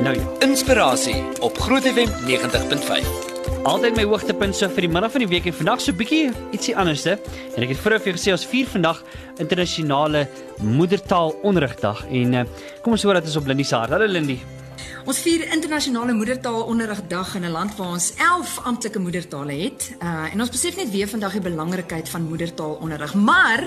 Nou ja, Inspirasie op Groot FM 90.5. altyd my hoogtepunt so vir die middag van die week en vandag so bietjie ietsie anderste. En ek het vroeër vir jou gesê ons vier vandag internasionale moedertaal onderrigdag en uh, kom ons hoor dat ons op Lindie se hart. Hallo Lindie. Ons vier internasionale moedertaalonderrigdag in 'n land waar ons 11 amptelike moedertale het. Uh en ons besef net weer vandag die belangrikheid van moedertaalonderrig. Maar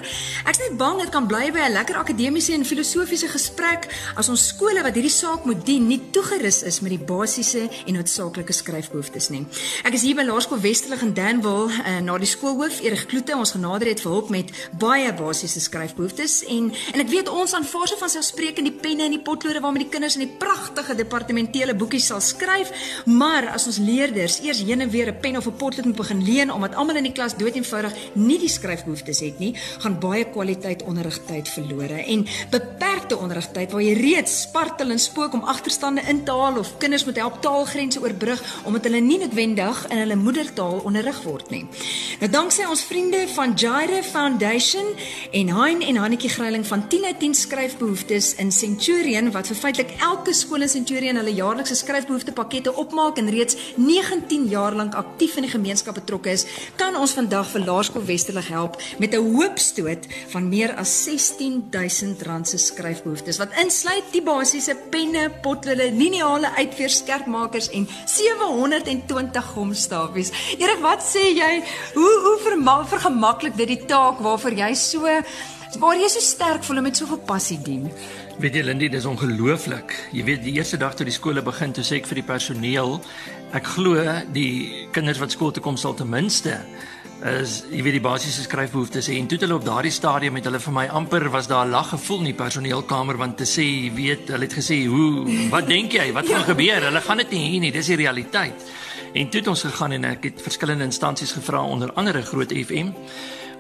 ek's net bang dit kan bly by 'n lekker akademiese en filosofiese gesprek as ons skole wat hierdie saak moet dien nie toegerus is met die basiese en noodsaaklike skryfbehoeftes nie. Ek is hier by Laerskool Westerlig in Danville uh, na die skoolhoof Erik Kloete ons genader het vir hulp met baie basiese skryfbehoeftes en en ek weet ons aanvaar se van selfspreekend die penne en die potlode waarmee die kinders in die pragtige departementele boekies sal skryf, maar as ons leerders eers heen en weer 'n pen of 'n potlood moet begin leen omdat almal in die klas doeteenvoudig nie die skryfbehoeftes het nie, gaan baie kwaliteit onderrigtyd verlore en beperkte onderrigtyd waar jy reeds spartel en spook om agterstande in te haal of kinders moet help taalgrense oorbrug omdat hulle nie noodwendig in hulle moedertaal onderrig word nie. Nou danksy ons vriende van Jaire Foundation en Hein en Hannetjie Greiling van 10 uit 10 skryfbehoeftes in Centurion wat vir feitelik elke skool in Centurion hulle jaarlikse skryfbehoeftepakkette opmaak en reeds 19 jaar lank aktief in die gemeenskap betrokke is, kan ons vandag vir Laerskool Westerlig help met 'n hoopstoot van meer as 16000 rand se skryfbehoeftes wat insluit die basiese penne, potlode, lineale uitveer skerpmakers en 720 gomstafies. Erik, wat sê jy? Hoe hoe vergemaklik dit die taak waarvoor jy so waar jy so sterk voel om met soveel passie dien? Weet jy Lindy, dis ongelooflik. Jy weet die eerste dag toe die skole begin, toe sê ek vir die personeel, ek glo die kinders wat skool toe kom sal ten minste is jy weet die basiese skryfbehoeftes hê. En toe hulle op daardie stadium met hulle vir my amper was daar 'n lag gevoel in die personeelkamer want te sê jy weet hulle het gesê hoe wat dink jy? Wat gaan gebeur? Hulle gaan dit nie hier nie dis die realiteit. En toe het ons gegaan en ek het verskillende instansies gevra onder andere Groot FM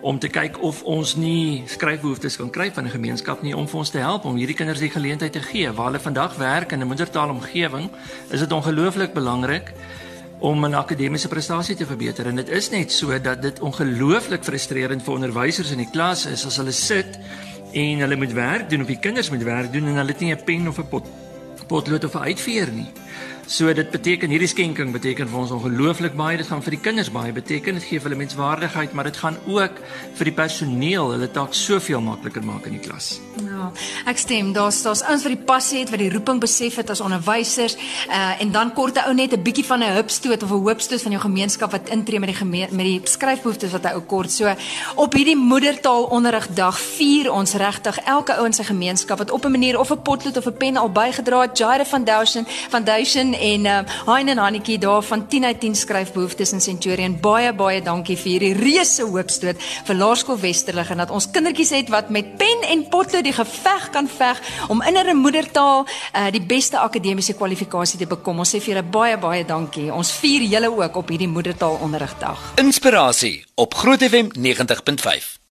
om te kyk of ons nie skryfbehoeftes kan kry van 'n gemeenskap nie om vir ons te help om hierdie kinders die geleentheid te gee waar hulle vandag werk in 'n moedertaalomgewing is dit ongelooflik belangrik om 'n akademiese prestasie te verbeter. En dit is net so dat dit ongelooflik frustrerend vir onderwysers in die klas is as hulle sit en hulle moet werk doen of die kinders moet werk doen en hulle het nie 'n pen of 'n potlood of 'n uitveer nie. So dit beteken hierdie skenking beteken vir ons ongelooflik baie. Dit gaan vir die kinders baie beteken. Dit gee vir hulle menswaardigheid, maar dit gaan ook vir die personeel hulle taak soveel makliker maak in die klas. Ja, ek stem. Daar's daar's ouens wat die passie het, wat die roeping besef het as onderwysers, uh en dan kort 'n ou net 'n bietjie van 'n hupstoot of 'n hoopstoot van jou gemeenskap wat intree met die gemeen, met die skryfbehoeftes wat 'n ou kort. So op hierdie moedertaalonderrigdag vier ons regtig elke ou in sy gemeenskap wat op 'n manier of 'n potlood of 'n pen al bygedra het. Jaire Foundation, Foundation en uh Hein en Hannetjie daar van 10 uit 10 skryfbehoeftes in Centurion. Baie baie dankie vir hierdie reuse hoopstoot vir Laerskool Westerlig en dat ons kindertjies het wat met pen en potlood die geveg kan veg om in hulle moedertaal uh, die beste akademiese kwalifikasie te bekom. Ons sê vir julle baie baie dankie. Ons vier julle ook op hierdie moedertaalonderrigdag. Inspirasie op Groot FM 90.5.